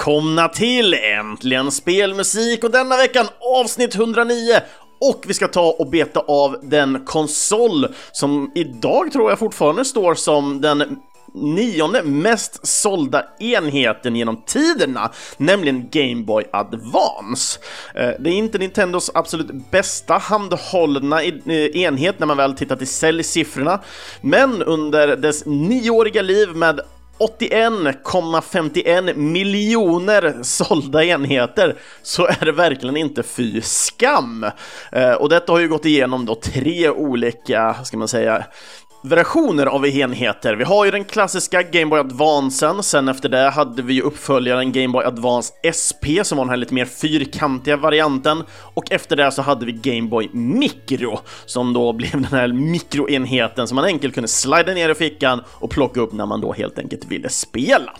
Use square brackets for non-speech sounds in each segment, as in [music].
välkomna till Äntligen Spelmusik och denna veckan avsnitt 109 och vi ska ta och beta av den konsol som idag tror jag fortfarande står som den nionde mest sålda enheten genom tiderna, nämligen Game Boy Advance. Eh, det är inte Nintendos absolut bästa handhållna eh, enhet när man väl tittar till säljsiffrorna, men under dess nioåriga liv med 81,51 miljoner sålda enheter så är det verkligen inte fy skam. Eh, och detta har ju gått igenom då tre olika, ska man säga, versioner av enheter. Vi har ju den klassiska Game Boy Advancen, sen efter det hade vi ju uppföljaren Game Boy Advance SP som var den här lite mer fyrkantiga varianten och efter det så hade vi Game Boy Micro som då [laughs] blev den här mikroenheten som man enkelt kunde slida ner i fickan och plocka upp när man då helt enkelt ville spela.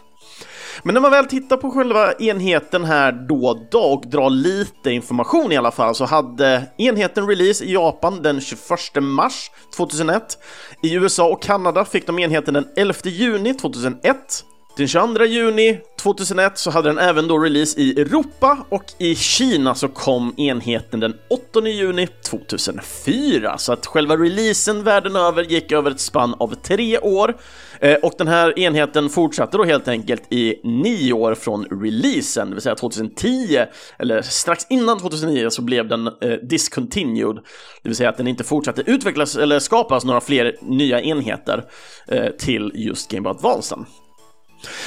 Men när man väl tittar på själva enheten här då och då och drar lite information i alla fall så hade enheten release i Japan den 21 mars 2001. I USA och Kanada fick de enheten den 11 juni 2001 den 22 juni 2001 så hade den även då release i Europa och i Kina så kom enheten den 8 juni 2004 så att själva releasen världen över gick över ett spann av tre år. Eh, och den här enheten fortsatte då helt enkelt i nio år från releasen, det vill säga 2010 eller strax innan 2009 så blev den eh, discontinued, det vill säga att den inte fortsatte utvecklas eller skapas några fler nya enheter eh, till just Game Boy Advance.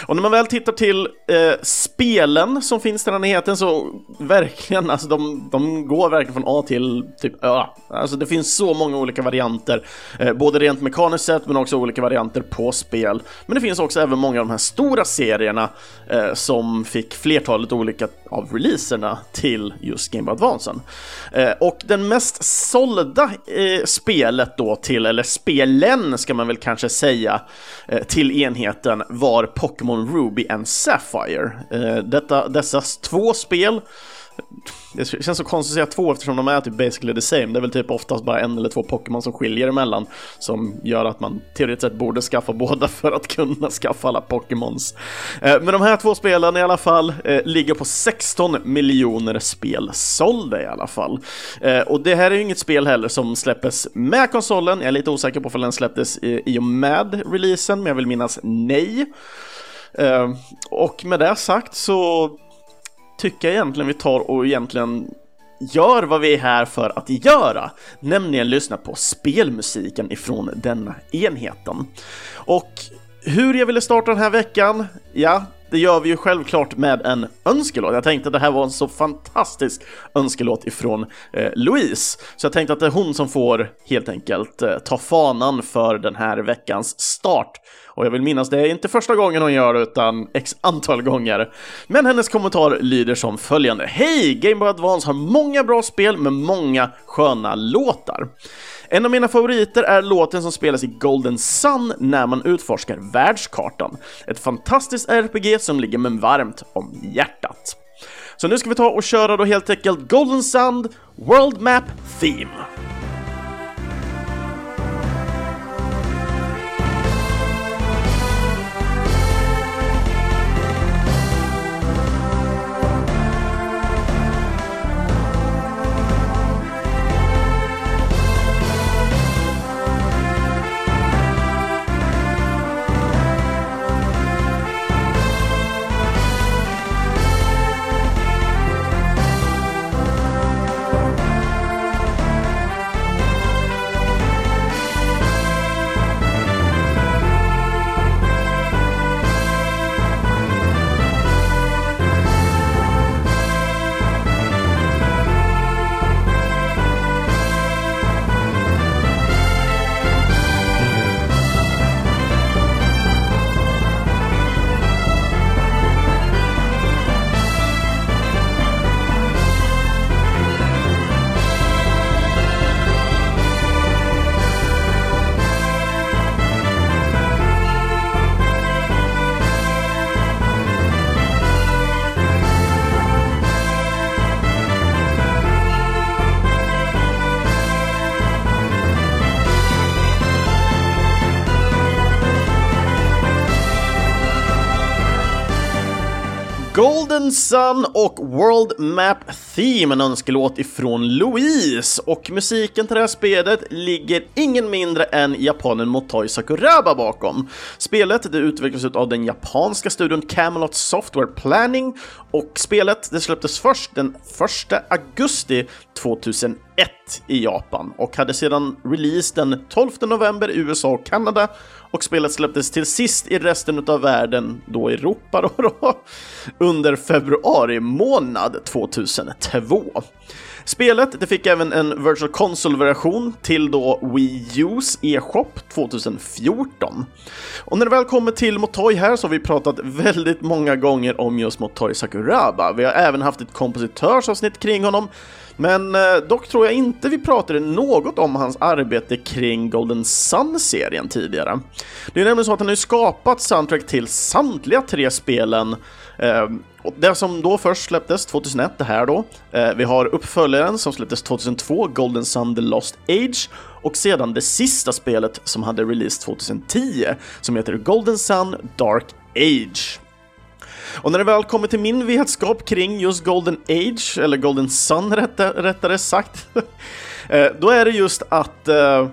Och när man väl tittar till eh, spelen som finns i den enheten så verkligen, alltså de, de går verkligen från A till typ Ö. Alltså det finns så många olika varianter, eh, både rent mekaniskt sett men också olika varianter på spel. Men det finns också även många av de här stora serierna eh, som fick flertalet olika av releaserna till just Game Boy Advance. Eh, och den mest sålda eh, spelet då till, eller spelen ska man väl kanske säga, eh, till enheten var Pokémon Ruby and Sapphire. Eh, detta, dessa två spel det känns så konstigt att säga två eftersom de är typ basically the same. Det är väl typ oftast bara en eller två Pokémon som skiljer emellan som gör att man teoretiskt sett borde skaffa [laughs] båda för att kunna skaffa alla Pokémons. Eh, men de här två spelen i alla fall eh, ligger på 16 miljoner spel sålda i alla fall. Och det här är ju inget spel heller som släppes med konsolen. Jag är lite osäker på om den släpptes i och med releasen, men jag vill minnas nej. Ehm, och med det sagt så tycker jag egentligen vi tar och egentligen gör vad vi är här för att göra, nämligen lyssna på spelmusiken ifrån denna enheten. Och hur jag ville starta den här veckan? Ja, det gör vi ju självklart med en önskelåt. Jag tänkte att det här var en så fantastisk önskelåt ifrån eh, Louise, så jag tänkte att det är hon som får helt enkelt eh, ta fanan för den här veckans start och jag vill minnas, det är inte första gången hon gör det, utan x antal gånger. Men hennes kommentar lyder som följande. Hej! Game Boy Advance har många bra spel med många sköna låtar. En av mina favoriter är låten som spelas i Golden Sun när man utforskar världskartan. Ett fantastiskt RPG som ligger mig varmt om hjärtat. Så nu ska vi ta och köra då helt enkelt Golden Sun World Map Theme. Golden Sun och World Map Theme, en önskelåt ifrån Louise. Och musiken till det här spelet ligger ingen mindre än japanen Motoi Sakuraba bakom. Spelet det utvecklades av den japanska studion Camelot Software Planning och spelet det släpptes först den 1 augusti 2001 i Japan och hade sedan release den 12 november i USA och Kanada och spelet släpptes till sist i resten av världen, då Europa då, då, under februari månad 2002. Spelet det fick även en Virtual Console-version till då Wii U's e-shop 2014. Och när det väl kommer till Motoi här så har vi pratat väldigt många gånger om just Motoi Sakuraba. Vi har även haft ett kompositörsavsnitt kring honom, men eh, dock tror jag inte vi pratade något om hans arbete kring Golden Sun-serien tidigare. Det är nämligen så att han har skapat soundtrack till samtliga tre spelen Ehm, och det som då först släpptes 2001, det här då. Eh, vi har uppföljaren som släpptes 2002, Golden Sun The Lost Age. Och sedan det sista spelet som hade release 2010, som heter Golden Sun Dark Age. Och när det väl kommer till min vetskap kring just Golden Age, eller Golden Sun rättare sagt, [laughs] eh, då är det just att eh,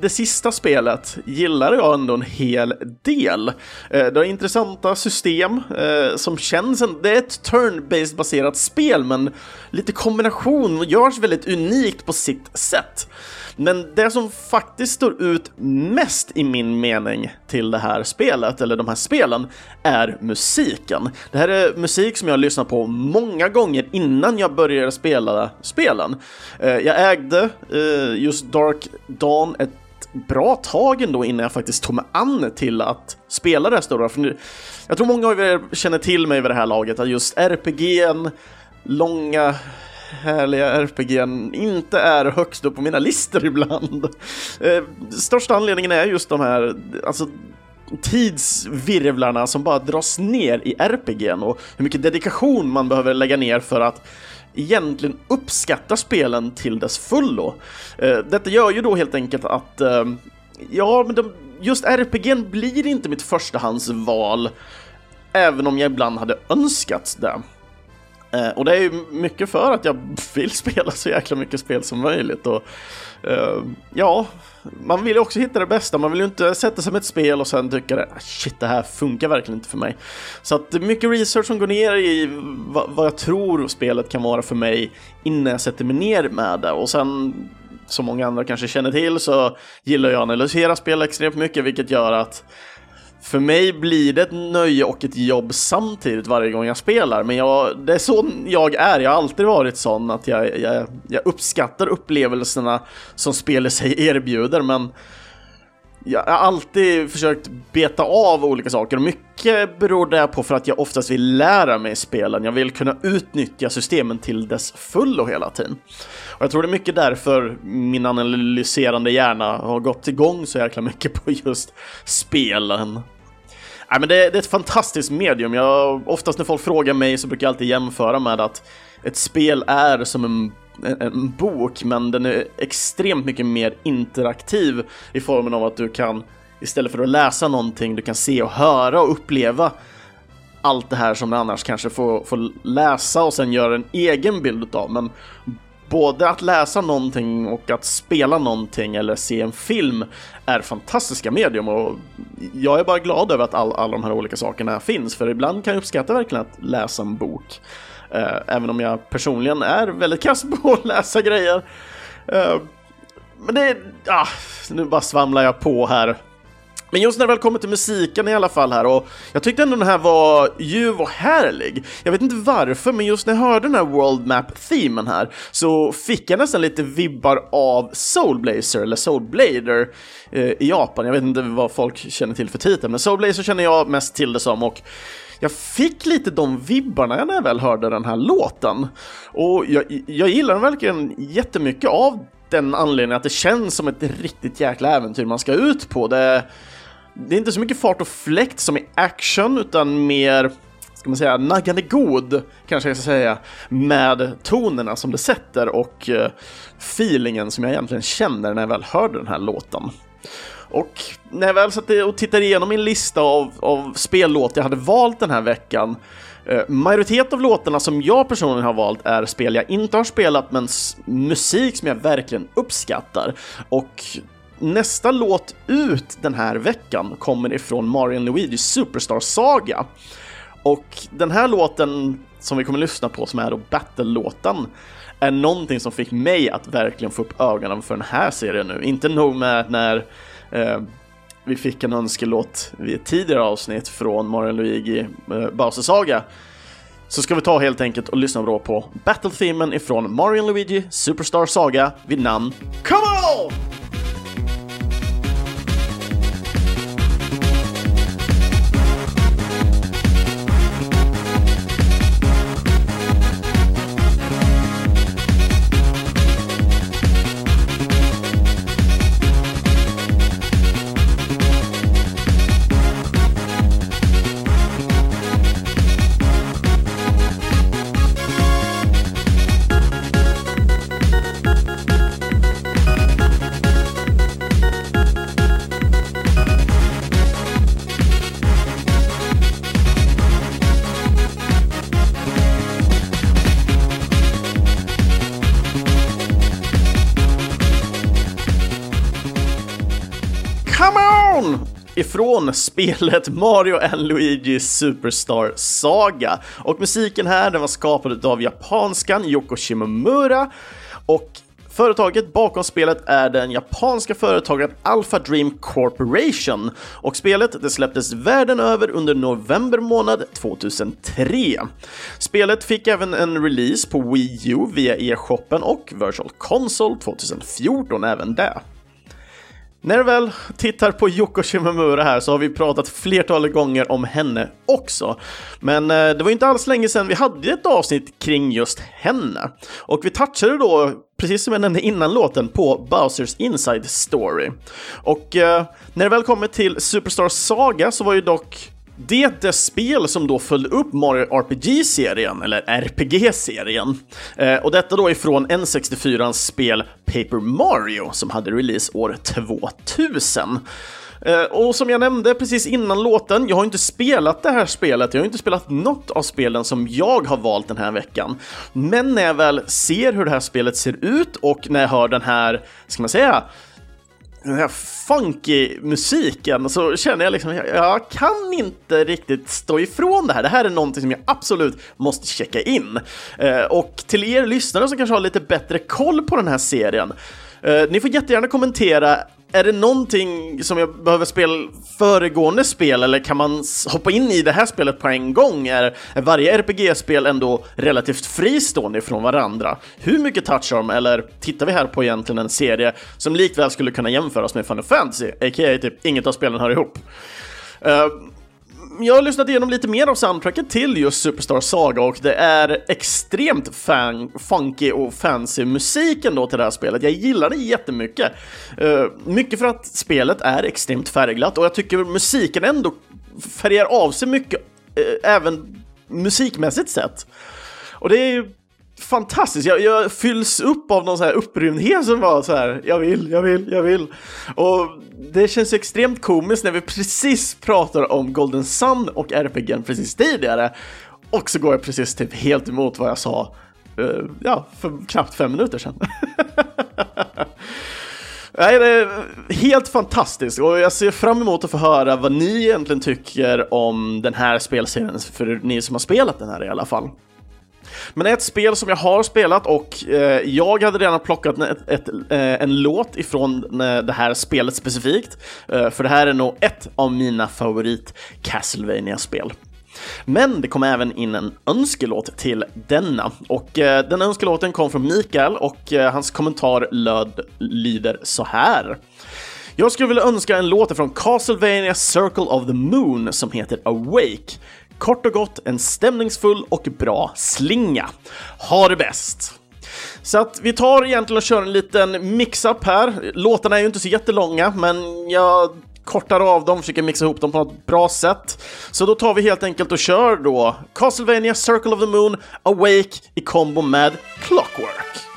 det sista spelet gillar jag ändå en hel del. Eh, det har intressanta system eh, som känns... Det är ett turn-based baserat spel, men lite kombination görs väldigt unikt på sitt sätt. Men det som faktiskt står ut mest i min mening till det här spelet, eller de här spelen, är musiken. Det här är musik som jag har lyssnat på många gånger innan jag började spela spelen. Eh, jag ägde just Dark Dawn ett bra tag ändå innan jag faktiskt tog mig an till att spela det här stora. För nu, jag tror många av er känner till mig vid det här laget, att just RPG'n, långa härliga RPG'n inte är högst upp på mina listor [laughs] ibland. Eh, största anledningen är just de här, alltså tidsvirvlarna som bara dras ner i RPG'n och hur mycket dedikation man behöver lägga ner för att egentligen uppskattar spelen till dess fullo. Eh, detta gör ju då helt enkelt att, eh, ja, men de, just RPGn blir inte mitt förstahandsval, även om jag ibland hade önskat det. Eh, och det är ju mycket för att jag [laughs] vill spela så jäkla mycket spel som möjligt. Och, eh, ja, man vill ju också hitta det bästa. Man vill ju inte sätta sig med ett spel och sen tycka att ah, shit, det här funkar verkligen inte för mig. Så att mycket research som går ner i vad, vad jag tror spelet kan vara för mig innan jag sätter mig ner med det. Och sen som många andra kanske känner till så gillar jag att analysera spel extremt mycket, vilket gör att för mig blir det ett nöje och ett jobb samtidigt varje gång jag spelar, men jag, det är så jag är. Jag har alltid varit sån att jag, jag, jag uppskattar upplevelserna som spelet sig erbjuder, men jag har alltid försökt beta av olika saker och mycket beror det på för att jag oftast vill lära mig spelen. Jag vill kunna utnyttja systemen till dess fullo hela tiden. Och jag tror det är mycket därför min analyserande hjärna har gått igång så jäkla mycket på just spelen. Nej, men det, det, är ett fantastiskt medium. Jag, oftast när folk frågar mig så brukar jag alltid jämföra med att ett spel är som en, en, bok, men den är extremt mycket mer interaktiv i formen av att du kan, istället för att läsa någonting, du kan se och höra och uppleva allt det här som du annars kanske får, får läsa och sen göra en egen bild av. Men både att läsa någonting och att spela någonting eller se en film är fantastiska medium och jag är bara glad över att alla all de här olika sakerna finns för ibland kan jag uppskatta verkligen att läsa en bok. Eh, även om jag personligen är väldigt kass på [laughs] att läsa grejer. Eh, men det, ah, nu bara svamlar jag på här. Men just när det väl kommer till musiken i alla fall här och jag tyckte ändå den här var ljuv och härlig. Jag vet inte varför, men just när jag hörde den här World Map-themen här så fick jag nästan lite vibbar av Soul Blazer eller Soul Blader eh, i Japan. Jag vet inte vad folk känner till för titeln, men Soul Blazer känner jag mest till det som och jag fick lite de vibbarna när jag väl hörde den här låten. Och jag, jag gillar den verkligen jättemycket av den anledningen att det känns som ett riktigt jäkla äventyr man ska ut på. Det det är inte så mycket fart och fläkt som i action, utan mer ska man säga, naggande god, kanske jag ska säga, med tonerna som det sätter och eh, feelingen som jag egentligen känner när jag väl hörde den här låten. Och när jag väl satt och tittade igenom min lista av, av spellåt jag hade valt den här veckan eh, majoritet av låtarna som jag personligen har valt är spel jag inte har spelat men musik som jag verkligen uppskattar. Och nästa låt ut den här veckan kommer ifrån Mario Luigi Superstar Saga. Och den här låten som vi kommer lyssna på, som är då Battle-låten, är någonting som fick mig att verkligen få upp ögonen för den här serien nu. Inte nog med när eh, vi fick en önskelåt vid ett tidigare avsnitt från Mario Luigi eh, Bowser Saga, så ska vi ta helt enkelt och lyssna då på Battle-themen ifrån Mario Luigi Superstar Saga vid namn Come On! Från spelet Mario Luigi Superstar Saga. Och musiken här den var skapad av japanskan Yoko Shimomura och Företaget bakom spelet är den japanska företaget Alpha Dream Corporation och spelet det släpptes världen över under november månad 2003. Spelet fick även en release på Wii U via e-shoppen och Virtual Console 2014 även det. När du väl tittar på Yoko Shimomura här så har vi pratat flertalet gånger om henne också. Men eh, det var inte alls länge sedan vi hade ett avsnitt kring just henne. Och vi touchade då, precis som jag nämnde innan låten, på Bowsers Inside Story. Och eh, när det väl kommer till Superstar Saga så var ju dock det det spel som då följde upp Mario RPG-serien, eller RPG-serien. Eh, och detta då ifrån N64ans spel Paper Mario som hade release år 2000. Eh, och som jag nämnde precis innan låten, jag har inte spelat det här spelet, jag har inte spelat något av spelen som jag har valt den här veckan. Men när jag väl ser hur det här spelet ser ut och när jag hör den här, ska man säga, den här funky musiken så känner jag liksom, jag, jag kan inte riktigt stå ifrån det här. Det här är någonting som jag absolut måste checka in. Eh, och till er lyssnare som kanske har lite bättre koll på den här serien, eh, ni får jättegärna kommentera är det någonting som jag behöver spela föregående spel eller kan man hoppa in i det här spelet på en gång? Är, varje RPG-spel ändå relativt fristående från varandra? Hur mycket touchar de eller tittar vi här på egentligen en serie som likväl skulle kunna jämföras med Final Fantasy, a.k.a. typ inget av spelen hör ihop? Uh, jag har lyssnat igenom lite mer av soundtracket till just Superstar Saga och det är extremt fan, funky och fancy musiken då till det här spelet. Jag gillar det jättemycket. Uh, mycket för att spelet är extremt färgglatt och jag tycker musiken ändå färgar av sig mycket, uh, även musikmässigt sett. Och det är ju fantastiskt. Jag, jag, fylls upp av någon så här upprymdhet som var så här, jag vill, jag vill, jag vill. Och det känns extremt komiskt när vi precis pratar om Golden Sun och RPG'n precis tidigare. Och så går jag precis typ helt emot vad jag sa, uh, ja, för knappt fem minuter sedan. [laughs] Nej, det är helt fantastiskt och jag ser fram emot att få höra vad ni egentligen tycker om den här spelserien, för ni som har spelat den här i alla fall. Men ett spel som jag har spelat och eh, jag hade redan plockat ett, ett, eh, en låt ifrån eh, det här spelet specifikt, eh, för det här är nog ett av mina favorit castlevania spel Men det kom även in en önskelåt till denna och eh, den önskelåten kom från Mikael och eh, hans kommentar löd, lyder så här. Jag skulle vilja önska en låt från Castlevania Circle of the Moon som heter Awake. Kort och gott en stämningsfull och bra slinga. Ha det bäst! Så att vi tar egentligen och kör en liten mix-up här. Låtarna är ju inte så jättelånga, men jag kortar av dem, försöker mixa ihop dem på något bra sätt. Så då tar vi helt enkelt och kör då Castlevania Circle of the Moon Awake i kombo med Clockwork.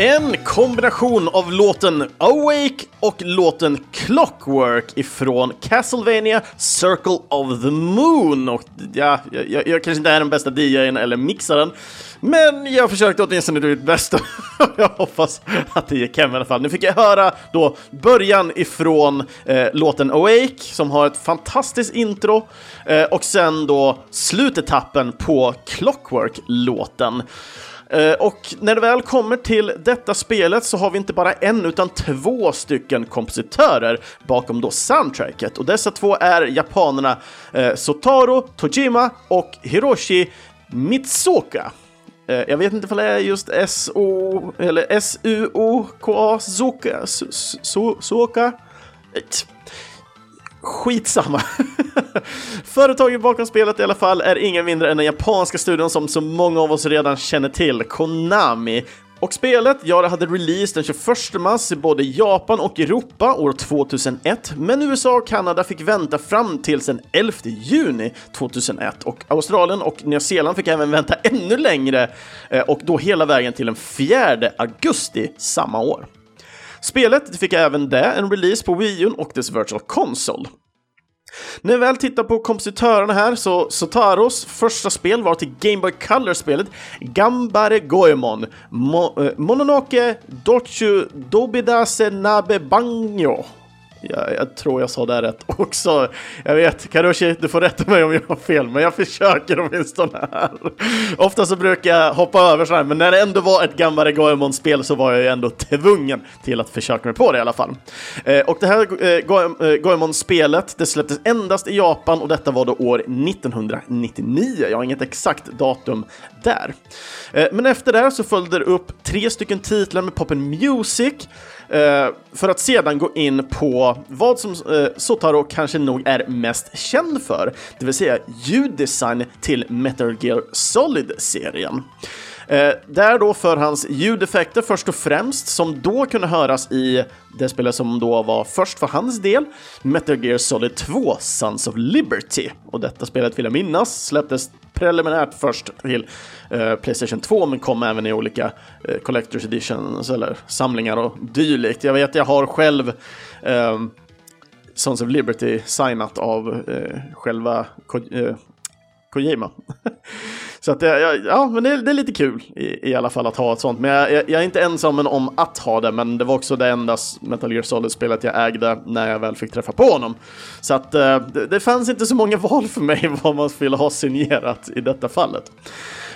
En kombination av låten Awake och låten Clockwork ifrån Castlevania Circle of the Moon. Och ja, jag, jag kanske inte är den bästa DJn eller mixaren, men jag försökte åtminstone göra mitt bästa. [laughs] jag hoppas att det gick hem i alla fall. Nu fick jag höra då början ifrån eh, låten Awake som har ett fantastiskt intro eh, och sen då slutetappen på Clockwork-låten. Eh, och när det väl kommer till detta spelet så har vi inte bara en utan två stycken kompositörer bakom då soundtracket. Och dessa två är japanerna eh, Sotaro Tojima och Hiroshi Mitsuoka. Eh, jag vet inte om det är just S-O eller S-U-O-K-A, Soka, Soka. Skitsamma. [laughs] Företaget bakom spelet i alla fall är ingen mindre än den japanska studion som så många av oss redan känner till, Konami. Och spelet, ja, det hade release den 21 mars i både Japan och Europa år 2001, men USA och Kanada fick vänta fram till den 11 juni 2001 och Australien och Nya Zeeland fick även vänta ännu längre eh, och då hela vägen till den 4 augusti samma år. Spelet fick även det en release på Wii U och dess Virtual Console. När vi väl tittar på kompositörerna här så Sotaros första spel var till Game Boy Color-spelet Gambare Goemon Mo eh, Mononoke Dochu Dobidase Nabe Banjo jag, jag, tror jag sa det rätt också. Jag vet, Karoshi, du får rätta mig om jag har fel, men jag försöker åtminstone här. Ofta så brukar jag hoppa över sådär, men när det ändå var ett Gambare Goemon-spel så var jag ju ändå tvungen till att försöka mig på det i alla fall. Eh, och det här eh, eh Goemon-spelet, det släpptes endast i Japan och detta var då år 1999. Jag har inget exakt datum där. Eh, men efter det så följde det upp tre stycken titlar med Poppen Music, Eh, för att sedan gå in på vad som eh, Sotaro kanske nog är mest känd för, det vill säga ljuddesign till Metal Gear Solid-serien. Eh, där då för hans ljudeffekter först och främst, som då kunde höras i det spelet som då var först för hans del, Metal Gear Solid 2 Sons of Liberty. Och detta spelet vill jag minnas släpptes preliminärt först till eh, Playstation 2 men kom även i olika eh, Collector's Editions eller samlingar och dylikt. Jag vet, jag har själv eh, Sons of Liberty signat av eh, själva Ko eh, Kojima. [laughs] Så att det, ja, men det, det är lite kul i, i, alla fall att ha ett sånt. Men jag, jag, jag, är inte ensam om att ha det, men det var också det enda Metal Gear Solid-spelet jag ägde när jag väl fick träffa på honom. Så att eh, det, det fanns inte så många val för mig [laughs] vad man skulle ha signerat i detta fallet.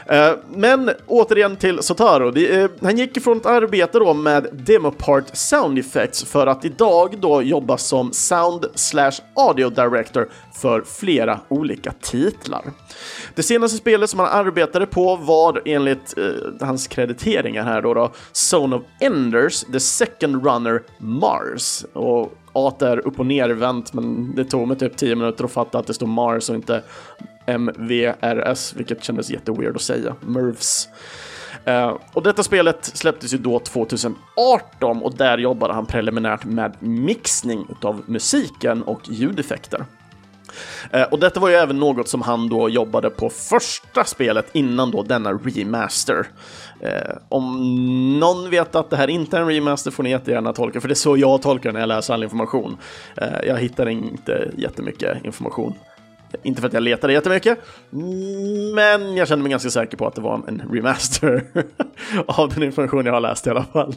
Eh, men återigen till Sotaro. Eh, han gick ifrån ett arbete då med Demopart Sound Effects för att idag då jobba som Sound slash Audio Director för flera olika titlar. Det senaste spelet som han arbetade på var enligt eh, hans krediteringar här då, då Zone of Enders, The Second Runner Mars. Och A är upp och nervänt, men det tog mig typ 10 minuter att fatta att det står Mars och inte MVRS, vilket kändes jätteweird att säga. Mervs. Uh, och detta spelet släpptes ju då 2018 och där jobbade han preliminärt med mixning av musiken och ljudeffekter. Eh, och detta var ju även något som han då jobbade på första spelet innan då denna remaster. Eh, om någon vet att det här inte är en remaster får ni jättegärna tolka, för det är så jag tolkar när jag läser all information. Eh, jag hittar inte jättemycket information inte för att jag letade jättemycket, men jag kände mig ganska säker på att det var en remaster [laughs] av den information jag har läst i alla fall.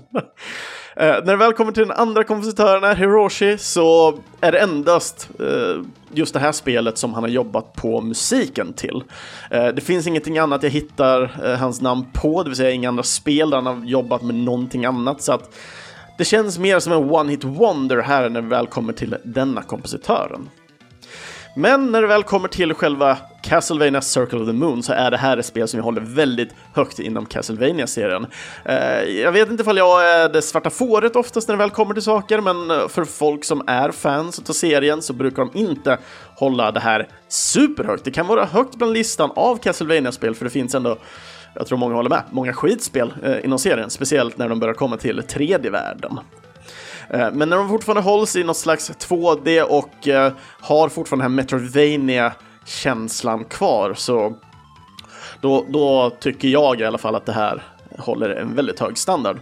Eh, när det väl kommer till den andra kompositören, Hiroshi, så är det endast eh, just det här spelet som han har jobbat på musiken till. Eh, det finns ingenting annat jag hittar eh, hans namn på, det vill säga inga andra spel där han har jobbat med någonting annat. Så att det känns mer som en one-hit wonder här när det väl kommer till denna kompositören. Men när det väl kommer till själva Castlevania Circle of the Moon så är det här ett spel som jag håller väldigt högt inom castlevania serien eh, Jag vet inte ifall jag är det svarta fåret oftast när det väl kommer till saker, men eh, för folk som är fans av serien så brukar de inte hålla det här superhögt. Det kan vara högt bland listan av castlevania spel för det finns ändå jag tror många håller med, många skitspel eh, inom serien, speciellt när de börjar komma till tredje världen. Eh, men när de fortfarande hålls i något slags 2D och eh, har fortfarande den här Metroidvania känslan kvar så då, då tycker jag i alla fall att det här håller en väldigt hög standard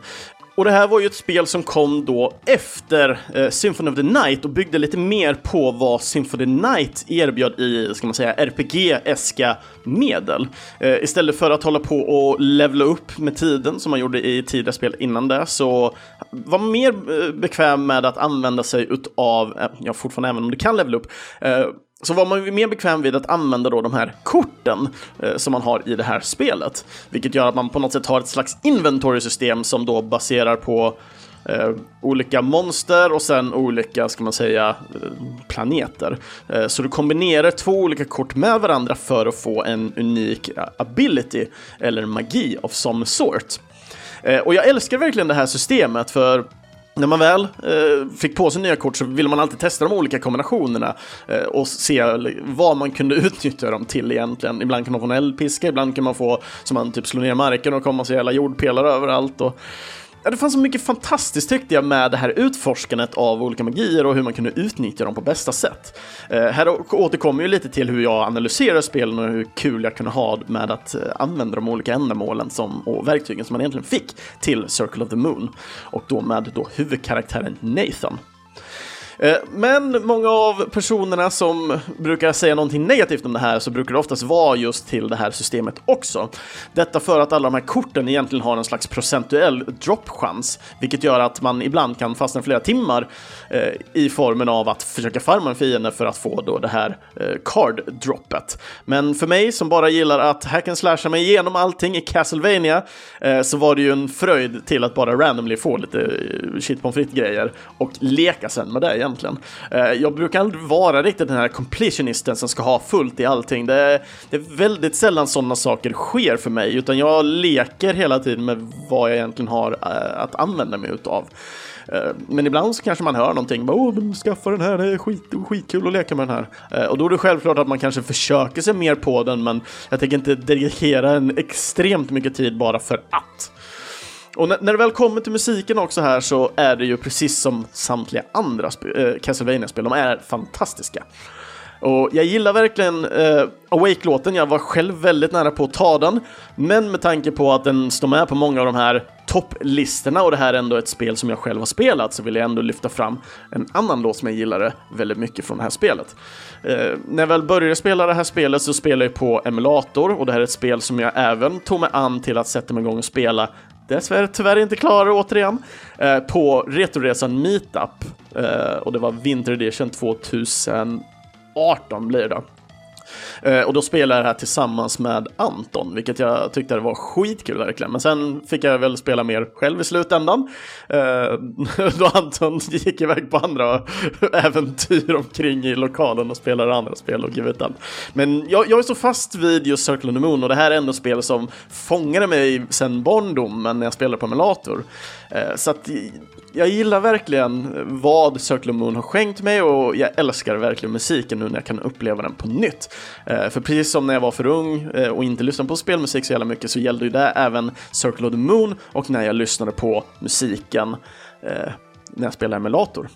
och det här var ju ett spel som kom då efter eh, Symphony of the Night och byggde lite mer på vad Symphony of the Night erbjöd i, ska man säga, RPG-eska medel. Eh, istället för att hålla på och levla upp med tiden som man gjorde i tidigare spel innan det så var man mer eh, bekväm med att använda sig utav, eh, ja fortfarande även om du kan levla upp, eh, så var man mer bekväm vid att använda då de här korten eh, som man har i det här spelet. Vilket gör att man på något sätt har ett slags inventory-system som då baserar på eh, olika monster och sen olika, ska man säga, eh, planeter. Eh, så du kombinerar två olika kort med varandra för att få en unik eh, ability eller magi of some sort. Eh, och jag älskar verkligen det här systemet för när man väl eh, fick på sig nya kort så ville man alltid testa de olika kombinationerna eh, och se vad man kunde [laughs] utnyttja dem till egentligen. Ibland kan man få en eldpiska, ibland kan man få så man typ slår ner marken och kommer så jävla jordpelare överallt. Och, Ja, det fanns så mycket fantastiskt tyckte jag med det här utforskandet av olika magier och hur man kunde utnyttja dem på bästa sätt. Eh, här återkommer ju lite till hur jag analyserar spelen och hur kul jag kunde ha med att eh, använda de olika ändamålen som, och verktygen som man egentligen fick till Circle of the Moon. Och då med då huvudkaraktären Nathan. Eh, men många av personerna som brukar säga någonting negativt om det här så brukar det oftast vara just till det här systemet också. Detta för att alla de här korten egentligen har en slags procentuell droppchans, vilket gör att man ibland kan fastna flera timmar eh, i formen av att försöka farma en fiende för att få då det här eh, card-droppet. Men för mig som bara gillar att hack and slasha mig igenom allting i Castlevania så var det ju en fröjd till att bara randomly få lite shit pommes frites-grejer och leka sen med det egentligen. Eh, jag brukar aldrig vara riktigt den här completionisten som ska ha fullt i allting. Det, det är väldigt sällan sådana saker sker för mig, utan jag leker hela tiden med vad jag egentligen har eh, att använda mig utav. Eh, men ibland så kanske man hör någonting, åh, men skaffa den här, det är skit, skitkul att leka med den här. Och då är det självklart att man kanske försöker sig mer på den, men jag tänker inte dedikera en extremt mycket tid bara för att. Och när, när det väl kommer till musiken också här så är det ju precis som samtliga andra äh, Castlevania-spel, de är fantastiska. Och jag gillar verkligen uh, Awake-låten, jag var själv väldigt nära på att ta den, men med tanke på att den står med på många av de här topplistorna och det här är ändå ett spel som jag själv har spelat så vill jag ändå lyfta fram en annan låt som jag gillade väldigt mycket från det här spelet. Eh, när jag väl började spela det här spelet så spelade jag på emulator och det här är ett spel som jag även tog mig an till att sätta mig igång och spela dessvärre tyvärr inte klar återigen, eh, på Retroresan Meetup. Eh, och det var Winter Edition 2018 blir det. Eh, och då spelade jag det här tillsammans med Anton, vilket jag tyckte var skitkul verkligen. Men sen fick jag väl spela mer själv i slutändan. Eh, [laughs] då Anton gick iväg på andra [laughs] äventyr omkring i lokalen och spelade andra spel och gudan. Men jag, jag är så fast vid just Circle of the Moon och det här är ändå spel som fångade mig sen barndomen när jag spelade på emulator. Eh, så att jag gillar verkligen vad Circle of Moon har skänkt mig och jag älskar verkligen musiken nu när jag kan uppleva den på nytt. Eh, för precis som när jag var för ung eh, och inte lyssnade på spelmusik så jävla mycket så gällde ju det även Circle of the Moon och när jag lyssnade på musiken eh, när jag spelade emulator.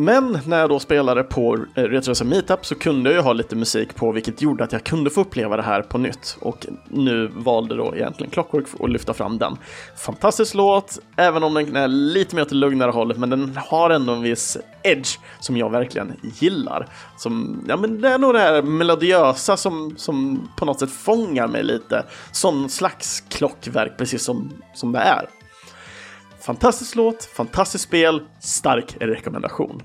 Men när jag då spelade på eh, Retrosa Meetup så kunde jag ju ha lite musik på vilket gjorde att jag kunde få uppleva det här på nytt och nu valde då egentligen Clockwork att lyfta fram den. Fantastisk låt, även om den är lite mer åt det lugnare hållet, men den har ändå en viss edge som jag verkligen gillar. Som, ja men det är nog det här melodiösa som, som på något sätt fångar mig lite. Sån slags klockverk, precis som, som det är. Fantastisk låt, fantastiskt spel, stark rekommendation.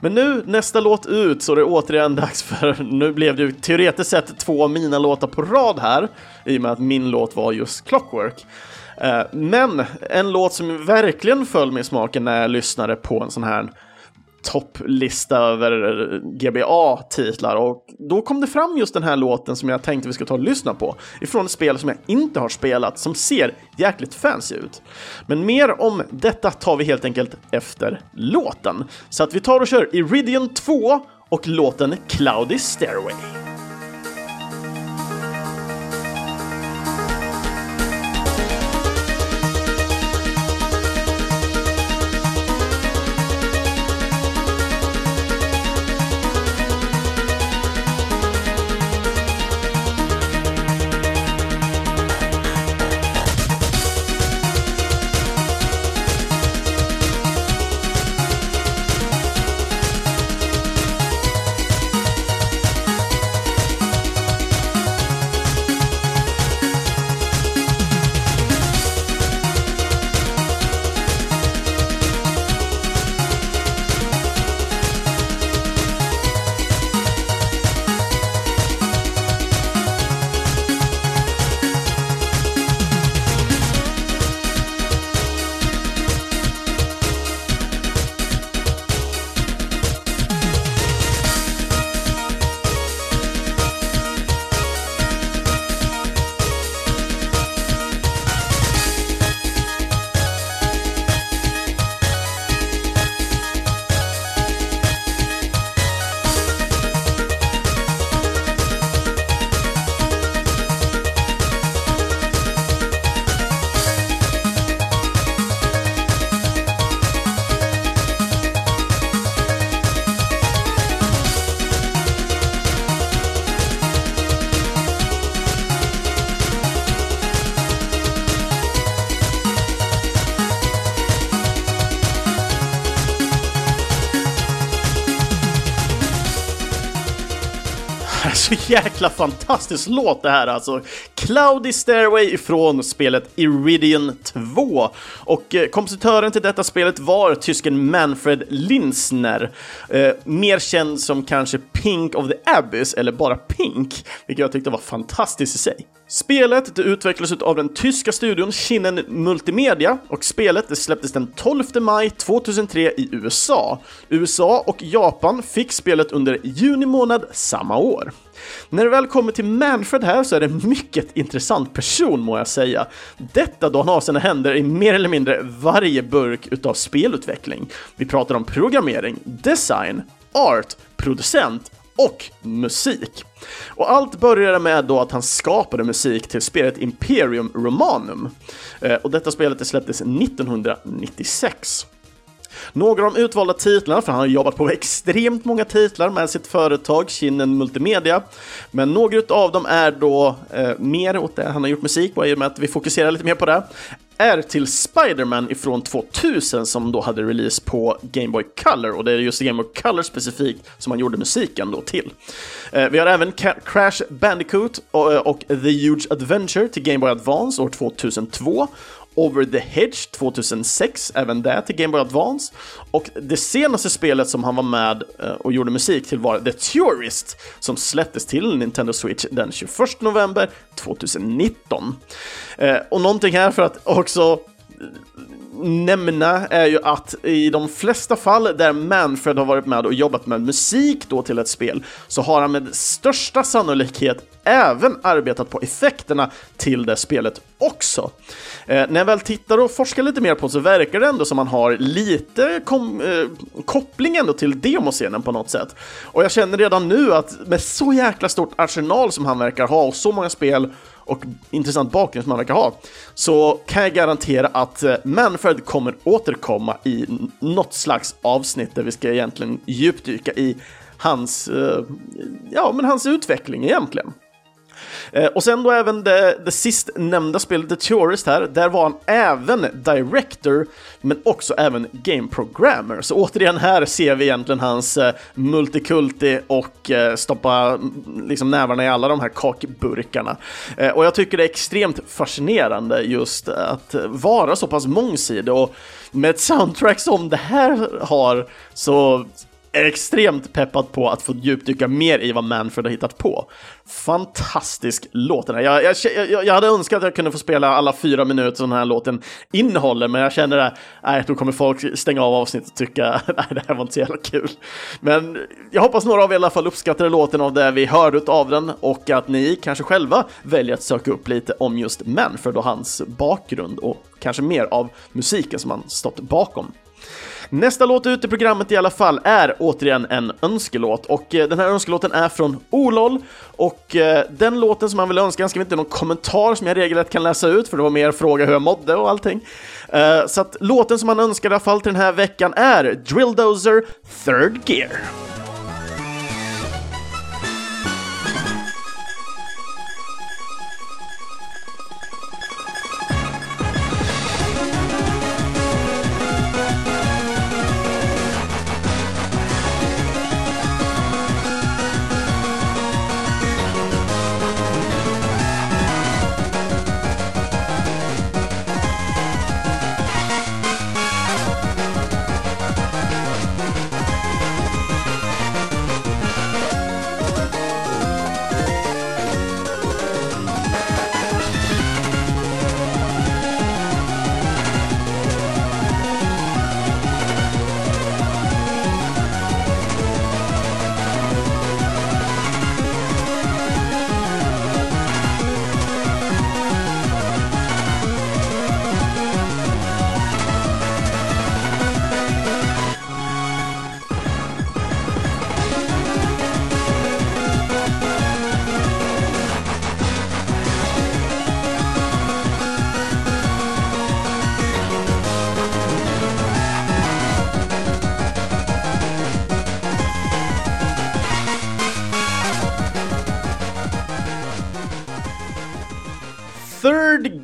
Men nu, nästa låt ut, så är det återigen dags för, [laughs] nu blev det ju teoretiskt sett två av mina låtar på rad här, i och med att min låt var just Clockwork. Eh, men en låt som verkligen föll mig i smaken när jag lyssnade på en sån här topplista över GBA-titlar och då kom det fram just den här låten som jag tänkte vi ska ta och lyssna på ifrån ett spel som jag inte har spelat som ser jäkligt fancy ut. Men mer om detta tar vi helt enkelt efter låten. Så att vi tar och kör Iridian 2 och låten Cloudy Stairway. Jäkla fantastisk låt det här alltså. Cloudy Stairway ifrån spelet Iridian 2. Och eh, kompositören till detta spelet var tysken Manfred Linsner. Eh, mer känd som kanske Pink of the Abyss, eller bara Pink, vilket jag tyckte var fantastiskt i sig. Spelet det utvecklades av den tyska studion Kinnen Multimedia och spelet det släpptes den 12 maj 2003 i USA. USA och Japan fick spelet under juni månad samma år. När det väl kommer till Manfred här så är det en mycket intressant person må jag säga. Detta då han har sina händer i mer eller mindre varje burk utav spelutveckling. Vi pratar om programmering, design, art, producent och musik. Och allt började med då att han skapade musik till spelet Imperium Romanum. Eh, och detta spelet släpptes 1996. Några av de utvalda titlarna, för han har jobbat på extremt många titlar med sitt företag Kinnen Multimedia, men några av dem är då eh, mer åt det han har gjort musik på i och med att vi fokuserar lite mer på det är till Spiderman ifrån 2000 som då hade release på Game Boy Color. Och det är just Game Boy Color specifikt som han gjorde musiken då till. Eh, vi har även Crash Bandicoot och, eh, och The Huge Adventure till Game Boy Advance år 2002 Over the Hedge 2006, även det till Game Boy Advance. Och det senaste spelet som han var med eh, och gjorde musik till var The Tourist, som släpptes till Nintendo Switch den 21 november 2019. Eh, och någonting här för att också nämna är ju att i de flesta fall där Manfred har varit med och jobbat med musik då till ett spel så har han med största sannolikhet även arbetat på effekterna till det spelet också. Eh, när jag väl tittar och forskar lite mer på så verkar det ändå som man har lite kom, eh, koppling ändå till demoscenen på något sätt. Och jag känner redan nu att med så jäkla stort arsenal som han verkar ha och så många spel och intressant bakgrund som han verkar ha, så kan jag garantera att eh, Manfred kommer återkomma i något slags avsnitt där vi ska egentligen djupdyka i hans, eh, ja, men hans utveckling egentligen. Eh, och sen då även det, det sist nämnda spelet, The Tourist här, där var han även director, men också även game programmer. Så återigen här ser vi egentligen hans eh, multikulti och eh, stoppa mm, liksom nävarna i alla de här kakburkarna. Och jag tycker det är extremt fascinerande just att vara så pass mångsidig och med ett soundtrack som det här har så extremt peppad på att få djupdyka mer i vad Manfred har hittat på. Fantastisk låt den här. Jag, jag, jag, jag hade önskat att jag kunde få spela alla fyra minuter som den här låten innehåller, men jag känner att nej, då kommer folk stänga av avsnittet och tycka [laughs] nej, det här var inte så jävla kul. Men jag hoppas några av er i alla fall uppskattade låten av det vi hörde av den och att ni kanske själva väljer att söka upp lite om just Manfred och hans bakgrund och kanske mer av musiken som han stått bakom. Nästa låt ut i programmet i alla fall är återigen en önskelåt och eh, den här önskelåten är från Olol och eh, den låten som han vill önska skrev inte någon kommentar som jag regelrätt kan läsa ut för det var mer fråga hur jag mådde och allting. Eh, så att låten som han önskar i alla fall till den här veckan är Drilldozer Third Gear.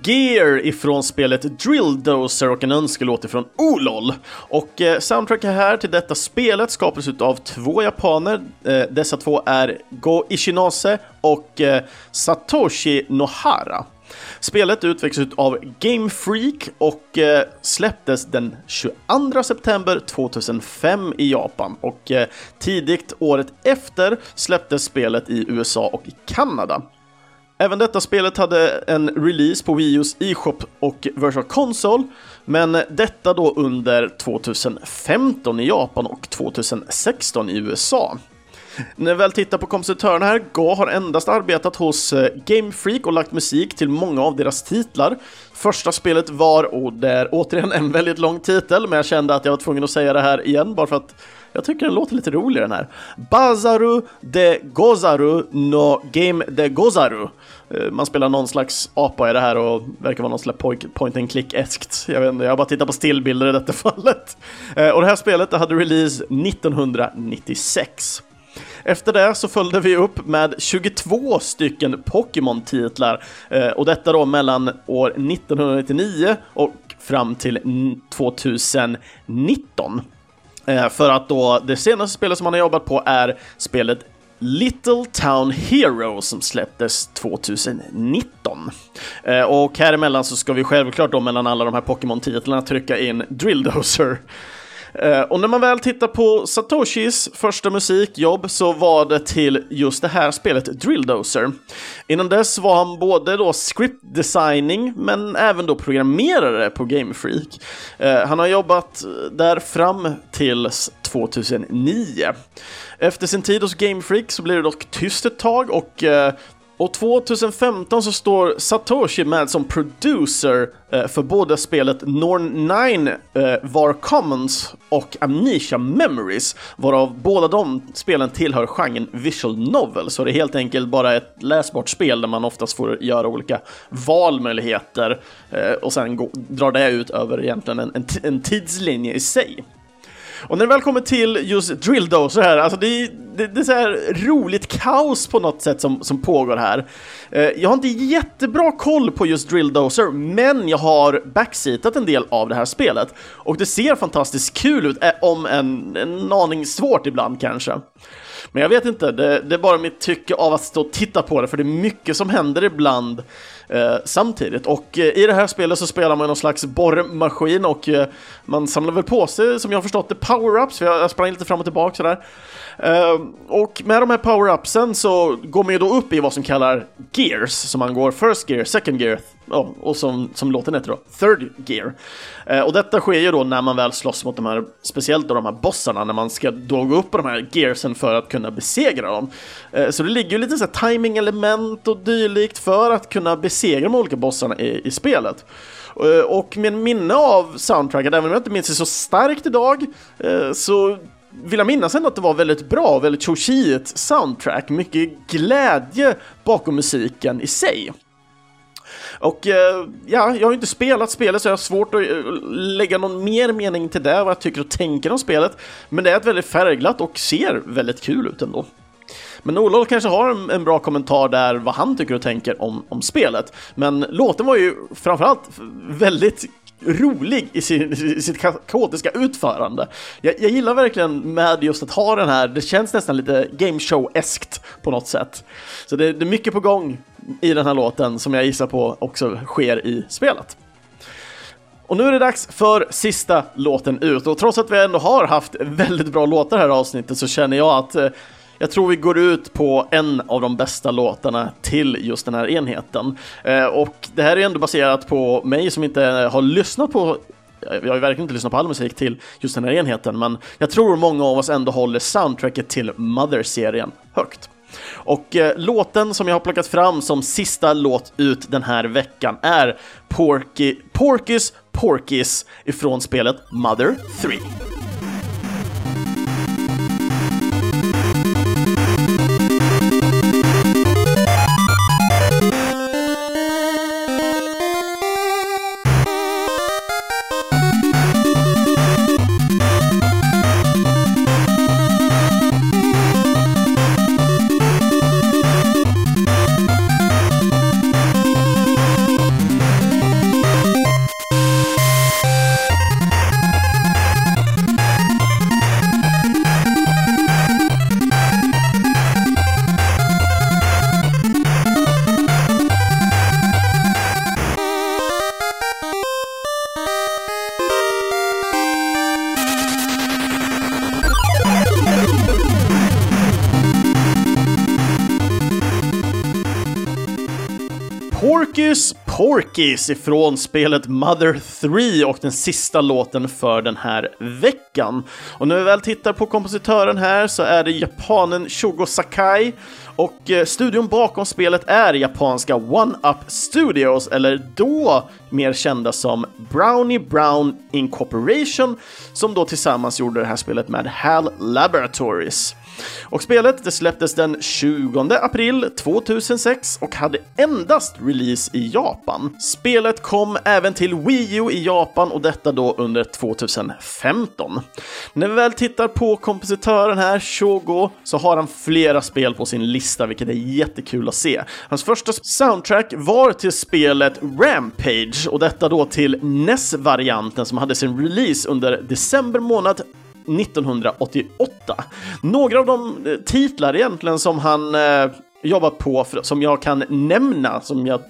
Gear ifrån spelet Drill Dozer och en önskelåt ifrån Olol. Och eh, soundtracket här till detta spelet skapades av två japaner. Eh, dessa två är Go Ishinose och eh, Satoshi Nohara. Spelet utvecklades av Game Freak och eh, släpptes den 22 september 2005 i Japan och eh, tidigt året efter släpptes spelet i USA och i Kanada. Även detta spelet hade en release på Wii U's e-shop och Virtual Console, men detta då under 2015 i Japan och 2016 i USA. När vi väl tittar på kompositörerna här, Ga har endast arbetat hos eh, Game Freak och lagt musik till många av deras titlar. Första spelet var, och det är återigen en väldigt lång titel, men jag kände att jag var tvungen att säga det här igen bara för att jag tycker den låter lite rolig den här. Bazaru de Gozaru no Game de Gozaru. Eh, man spelar någon slags apa i det här och verkar vara någon slags point and click-eskt. Jag vet inte, jag har bara tittat på stillbilder i detta [laughs] fallet. Eh, och det här spelet det hade release 1996. Efter det så följde vi upp med 22 stycken Pokémon-titlar eh, och detta då mellan år 1999 och fram till 2019. Eh, för att då det senaste spelet som han har jobbat på är spelet Little Town Hero som släpptes 2019. Eh, och här emellan så ska vi självklart då mellan alla de här Pokémon-titlarna trycka in Drilldozer. Eh, och när man väl tittar på Satoshis första musikjobb så var det till just det här spelet Drilldozer. Innan dess var han både då scriptdesigning men även då programmerare på Game Freak. Eh, han har jobbat där fram till 2009. Efter sin tid hos Game Freak så blir det dock tyst ett tag och eh, och 2015 så står Satoshi med som producer eh, för både spelet Norn 9 eh, Var Commons och Amnesia Memories, varav båda de spelen tillhör genren visual novel, så det är helt enkelt bara ett läsbart spel där man oftast får göra olika valmöjligheter eh, och sen drar det ut över egentligen en, en, en tidslinje i sig. Och när det väl kommer till just Drilldozer här, alltså det, det, det är så här roligt kaos på något sätt som, som pågår här. Eh, jag har inte jättebra koll på just Drilldozer, men jag har backseatat en del av det här spelet. Och det ser fantastiskt kul ut, eh, om en, en aning svårt ibland kanske. Men jag vet inte, det, det, är bara mitt tycke av att stå och titta på det, för det är mycket som händer ibland eh, samtidigt. Och eh, i det här spelet så spelar man någon slags borrmaskin och eh, man samlar väl på sig, som jag har förstått det, power-ups, för jag, jag sprang lite fram och tillbaka sådär. Ehm, och med de här power-upsen så går man ju då upp i vad som kallar gears, så man går first gear, second gear oh, och som, som låten heter då, third gear. Ehm, och detta sker ju då när man väl slåss mot de här, speciellt då de här bossarna, när man ska då gå upp på de här gearsen för att kunna besegra dem. Ehm, så det ligger ju lite så här timing-element och dylikt för att kunna besegra de olika bossarna i, i spelet. Och med minne av soundtracket, även om jag inte minns det så starkt idag, så vill jag minnas ändå att det var väldigt bra, väldigt chochiigt soundtrack, mycket glädje bakom musiken i sig. Och eh, ja, jag har ju inte spelat spelet så jag har svårt att eh, lägga någon mer mening till det, vad jag tycker och tänker om spelet. Men det är ett väldigt färgglatt och ser väldigt kul ut ändå. Men Olof kanske har en, en, bra kommentar där vad han tycker och tänker om, om spelet. Men låten var ju framförallt väldigt rolig i, sin, i sitt kaotiska utförande. Jag, jag, gillar verkligen med just att ha den här, det känns nästan lite game show-eskt på något sätt. Så det, det är mycket på gång i den här låten som jag gissar på också sker i spelet. Och nu är det dags för sista låten ut och trots att vi ändå har haft väldigt bra låtar här i avsnittet så känner jag att eh, jag tror vi går ut på en av de bästa låtarna till just den här enheten. Eh, och det här är ändå baserat på mig som inte har lyssnat på eh, jag har ju verkligen inte lyssnat på all musik till just den här enheten, men jag tror många av oss ändå håller soundtracket till Mother-serien högt. Och eh, låten som jag har plockat fram som sista låt ut den här veckan är Porky, Porkys Porkys ifrån spelet Mother 3. Porkys ifrån spelet Mother 3 och den sista låten för den här veckan. Och när vi väl tittar på kompositören här så är det japanen Shogo Sakai och eh, studion bakom spelet är japanska One Up Studios, eller då mer kända som Brownie Brown Incorporation, som då tillsammans gjorde det här spelet med HAL Laboratories. Och spelet det släpptes den 20 april 2006 och hade endast release i Japan. Spelet kom även till Wii U i Japan och detta då under 2015. När vi väl tittar på kompositören här, Shogo, så har han flera spel på sin lista, vilket är jättekul att se. Hans första soundtrack var till spelet Rampage och detta då till NES-varianten som hade sin release under december månad 1988. Några av de eh, titlar egentligen som han eh, jobbat på, för, som jag kan nämna, som jag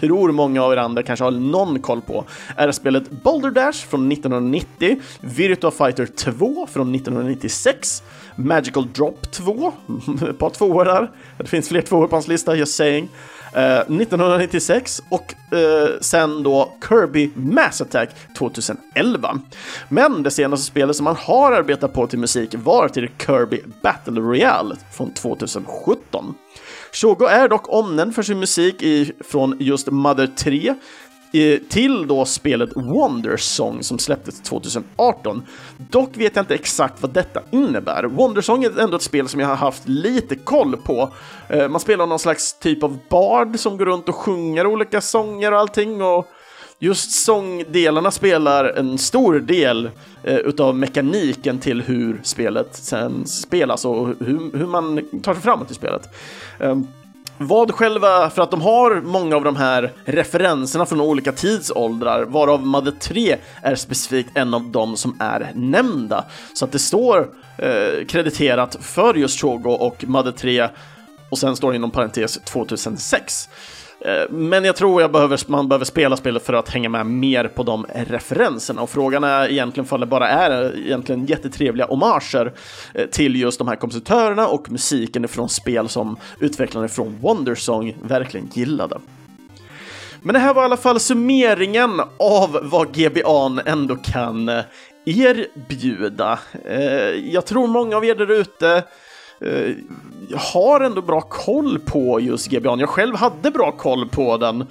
tror många av er andra kanske har någon koll på, är spelet Boulder Dash från 1990, Virtua Fighter 2 från 1996, Magical Drop 2, [laughs] ett par tvåor där, det finns fler tvåor på hans lista, just saying, Eh, 1996 och eh, sen då Kirby Mass Attack 2011. Men det senaste spelet som han har arbetat på till musik var till Kirby Battle Royale från 2017. Shogo är dock omnämnd för sin musik i, från just Mother 3, till då spelet Wondersong som släpptes 2018. Dock vet jag inte exakt vad detta innebär. Wondersong är ändå ett spel som jag har haft lite koll på. Eh, man spelar någon slags typ av bard som går runt och sjunger olika sånger och allting och just sångdelarna spelar en stor del eh, utav mekaniken till hur spelet sen spelas och hur, hur man tar sig framåt i spelet. Um, vad själva, för att de har många av de här referenserna från olika tidsåldrar, varav Mother 3 är specifikt en av dem som är nämnda. Så att det står eh, krediterat för just Shogo och Mother 3 och sen står det inom parentes 2006. Eh, men jag tror jag behöver, man behöver spela spelet för att hänga med mer på de referenserna och frågan är egentligen om det bara är eh, egentligen jättetrevliga hommager eh, till just de här kompositörerna och musiken från spel som utvecklarna från Wondersong verkligen gillade. Men det här var i alla fall summeringen av vad GBA ändå kan erbjuda. Jag tror många av er där ute Eh, har ändå bra koll på just GBA'n, Jag själv hade bra koll på den.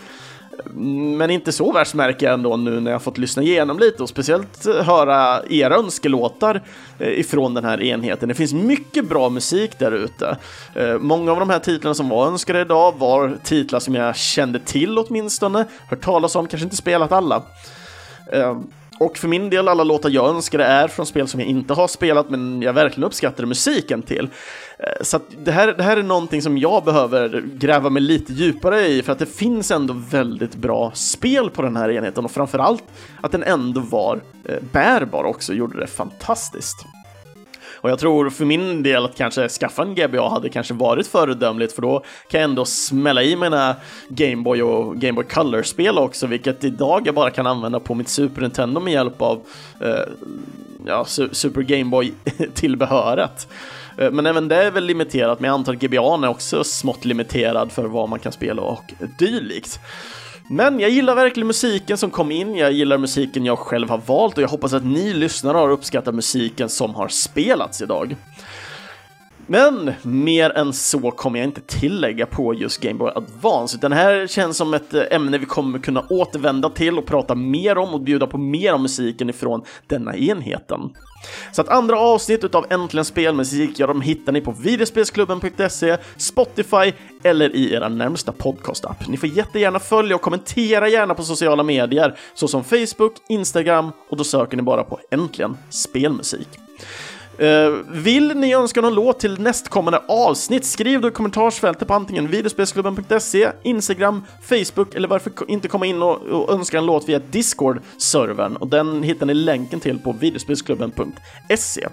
Men inte så värst märker jag ändå nu när jag fått lyssna igenom lite och speciellt höra era önskelåtar eh, ifrån den här enheten. Det finns mycket bra musik där ute. Eh, många av de här titlarna som var önskade idag var titlar som jag kände till åtminstone, hört talas om, kanske inte spelat alla. Och för min del, alla låtar jag önskade är från spel som jag inte har spelat, men jag verkligen uppskattar musiken till. Eh, så det, här, det här är någonting som jag behöver gräva mig lite djupare i, för att det finns ändå väldigt bra spel på den här enheten och framförallt att den ändå var eh, bärbar också, gjorde det fantastiskt. Och jag tror för min del att kanske skaffa en GBA hade kanske varit föredömligt för då kan jag ändå smälla i mina Gameboy och Gameboy Color-spel också, vilket idag jag bara kan använda på mitt Super Nintendo med hjälp av eh, ja, Super Gameboy-tillbehöret. [laughs] Eh, men även det är väl limiterat, men jag antar att GBA är också smått limiterad för vad man kan spela och dylikt. Men jag gillar verkligen musiken som kom in, jag gillar musiken jag själv har valt och jag hoppas att ni lyssnare har uppskattat musiken som har spelats idag. Men mer än så kommer jag inte tillägga på just Game Boy Advance, utan det här känns som ett eh, ämne vi kommer kunna återvända till och prata mer om och bjuda på mer om musiken ifrån denna enheten. Så att andra avsnitt utav Äntligen Spelmusik, ja, de hittar ni på videospelsklubben.se, Spotify eller i era närmsta podcastapp. Ni får jättegärna följa och kommentera gärna på sociala medier såsom Facebook, Instagram och då söker ni bara på Äntligen Spelmusik. Eh, vill ni önska någon låt till nästkommande avsnitt? Skriv då i kommentarsfältet på antingen videospelsklubben.se, Instagram, Facebook eller varför inte komma in och, och önska en låt via Discord-servern och den hittar ni länken till på videospelsklubben.se.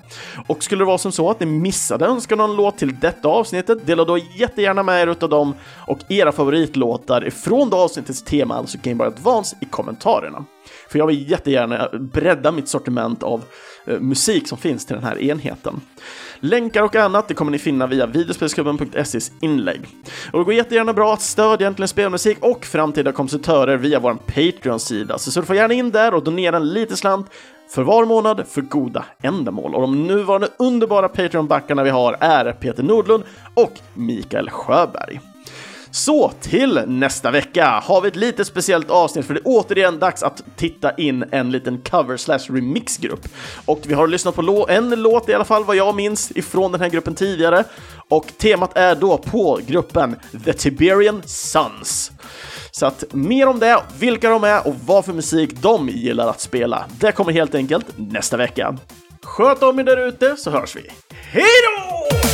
Och skulle det vara som så att ni missade önska någon låt till detta avsnittet, dela då jättegärna med er utav dem och era favoritlåtar ifrån det avsnittets tema, alltså Game Boy Advance, i kommentarerna. För jag vill jättegärna bredda mitt sortiment av Eh, musik som finns till den här enheten. Länkar och annat det kommer ni finna via videospelsklubben.ses inlägg. Och det går jättegärna bra att stödja Äntligen Spelmusik och framtida kompositörer via vår Patreon-sida, så surfa gärna in där och donera en liten slant för var månad för goda ändamål. Och de nuvarande underbara Patreon-backarna vi har är Peter Nordlund och Mikael Sjöberg. Så till nästa vecka har vi ett lite speciellt avsnitt för det är återigen dags att titta in en liten cover slash remixgrupp. Och vi har lyssnat på en låt i alla fall vad jag minns ifrån den här gruppen tidigare. Och temat är då på gruppen The Tiberian Sons. Så att mer om det, vilka de är och vad för musik de gillar att spela, det kommer helt enkelt nästa vecka. Sköt om er där ute så hörs vi. Hej då!